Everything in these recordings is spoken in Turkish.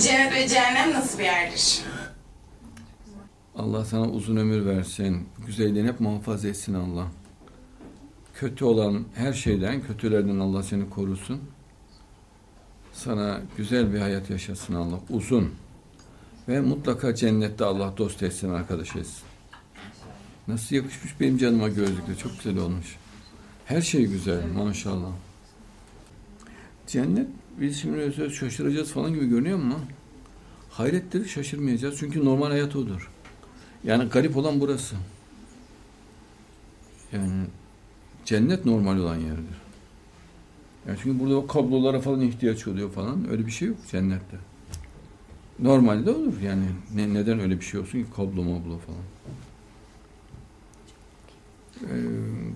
Cennet ve cehennem nasıl bir yerdir? Allah sana uzun ömür versin. Güzelliğini hep muhafaza etsin Allah. Kötü olan her şeyden, kötülerden Allah seni korusun. Sana güzel bir hayat yaşasın Allah. Uzun. Ve mutlaka cennette Allah dost etsin, arkadaş etsin. Nasıl yakışmış benim canıma gözlükle. Çok güzel olmuş. Her şey güzel maşallah. Cennet biz şimdi şaşıracağız falan gibi görünüyor ama hayret dedik şaşırmayacağız. Çünkü normal hayat odur. Yani garip olan burası. Yani cennet normal olan yerdir. Yani çünkü burada o kablolara falan ihtiyaç oluyor falan. Öyle bir şey yok cennette. Normalde olur yani. Ne, neden öyle bir şey olsun ki kablo mablo falan. Ee,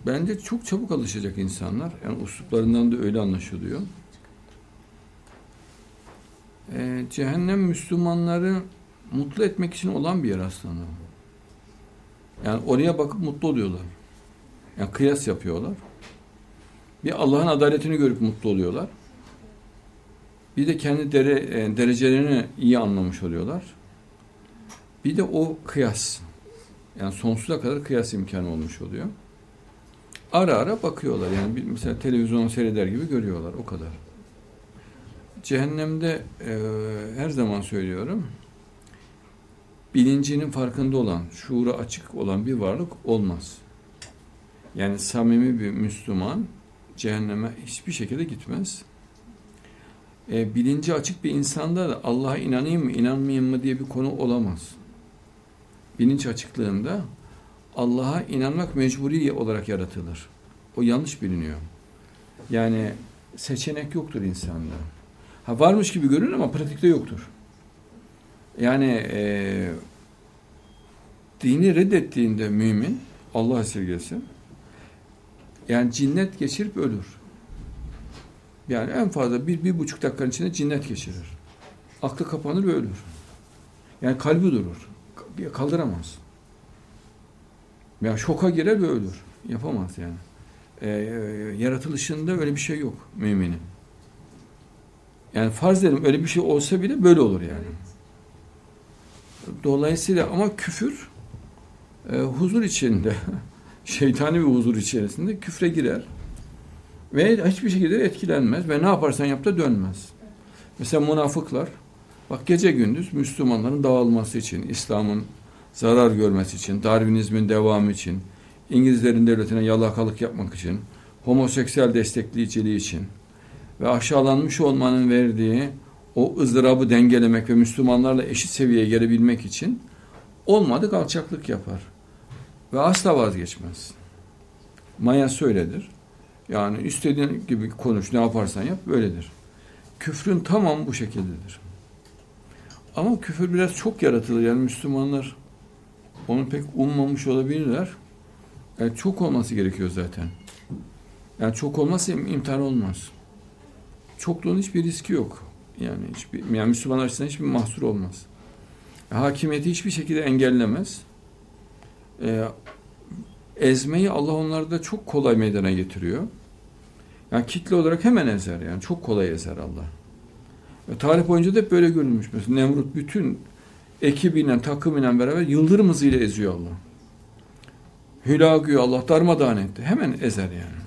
bence çok çabuk alışacak insanlar. Yani usluplarından da öyle anlaşılıyor. Ee, cehennem Müslümanları mutlu etmek için olan bir yer aslında. Yani oraya bakıp mutlu oluyorlar. Yani kıyas yapıyorlar. Bir Allah'ın adaletini görüp mutlu oluyorlar. Bir de kendi dere, e, derecelerini iyi anlamış oluyorlar. Bir de o kıyas. Yani sonsuza kadar kıyas imkanı olmuş oluyor. Ara ara bakıyorlar. Yani mesela televizyon seyreder gibi görüyorlar. O kadar. Cehennemde e, her zaman söylüyorum bilincinin farkında olan, şuura açık olan bir varlık olmaz. Yani samimi bir Müslüman cehenneme hiçbir şekilde gitmez. E, bilinci açık bir insanda da Allah'a inanayım mı, inanmayayım mı diye bir konu olamaz. Bilinç açıklığında Allah'a inanmak mecburi olarak yaratılır. O yanlış biliniyor. Yani seçenek yoktur insanda. Ha varmış gibi görünür ama pratikte yoktur. Yani e, dini reddettiğinde mümin, Allah esirgesin, yani cinnet geçirip ölür. Yani en fazla bir, bir buçuk dakikanın içinde cinnet geçirir. Aklı kapanır ve ölür. Yani kalbi durur. Kaldıramaz. Yani şoka girer ve ölür. Yapamaz yani. Ee, yaratılışında öyle bir şey yok müminin. Yani farz edelim öyle bir şey olsa bile böyle olur yani. Dolayısıyla ama küfür e, huzur içinde, şeytani bir huzur içerisinde küfre girer. Ve hiçbir şekilde etkilenmez ve ne yaparsan yap da dönmez. Mesela münafıklar, bak gece gündüz Müslümanların dağılması için, İslam'ın zarar görmesi için, Darwinizmin devamı için, İngilizlerin devletine yalakalık yapmak için, homoseksüel destekleyiciliği için ve aşağılanmış olmanın verdiği o ızdırabı dengelemek ve Müslümanlarla eşit seviyeye gelebilmek için olmadık alçaklık yapar. Ve asla vazgeçmez. Maya söyledir. Yani istediğin gibi konuş, ne yaparsan yap, böyledir. Küfrün tamamı bu şekildedir. Ama küfür biraz çok yaratılır. Yani Müslümanlar onu pek ummamış olabilirler. Yani çok olması gerekiyor zaten. Yani çok olmazsa imtihan olmaz. Çokluğun hiçbir riski yok. Yani hiçbir, yani Müslüman açısından hiçbir mahsur olmaz. Hakimiyeti hiçbir şekilde engellemez. Ee, ezmeyi Allah onlarda çok kolay meydana getiriyor. Yani kitle olarak hemen ezer yani. Çok kolay ezer Allah. Ve tarih boyunca da hep böyle görülmüş. Mesela Nemrut bütün ekibiyle, takımıyla beraber yıldırım hızıyla eziyor Allah. Hülagü'yü Allah darmadağın etti. Hemen ezer yani.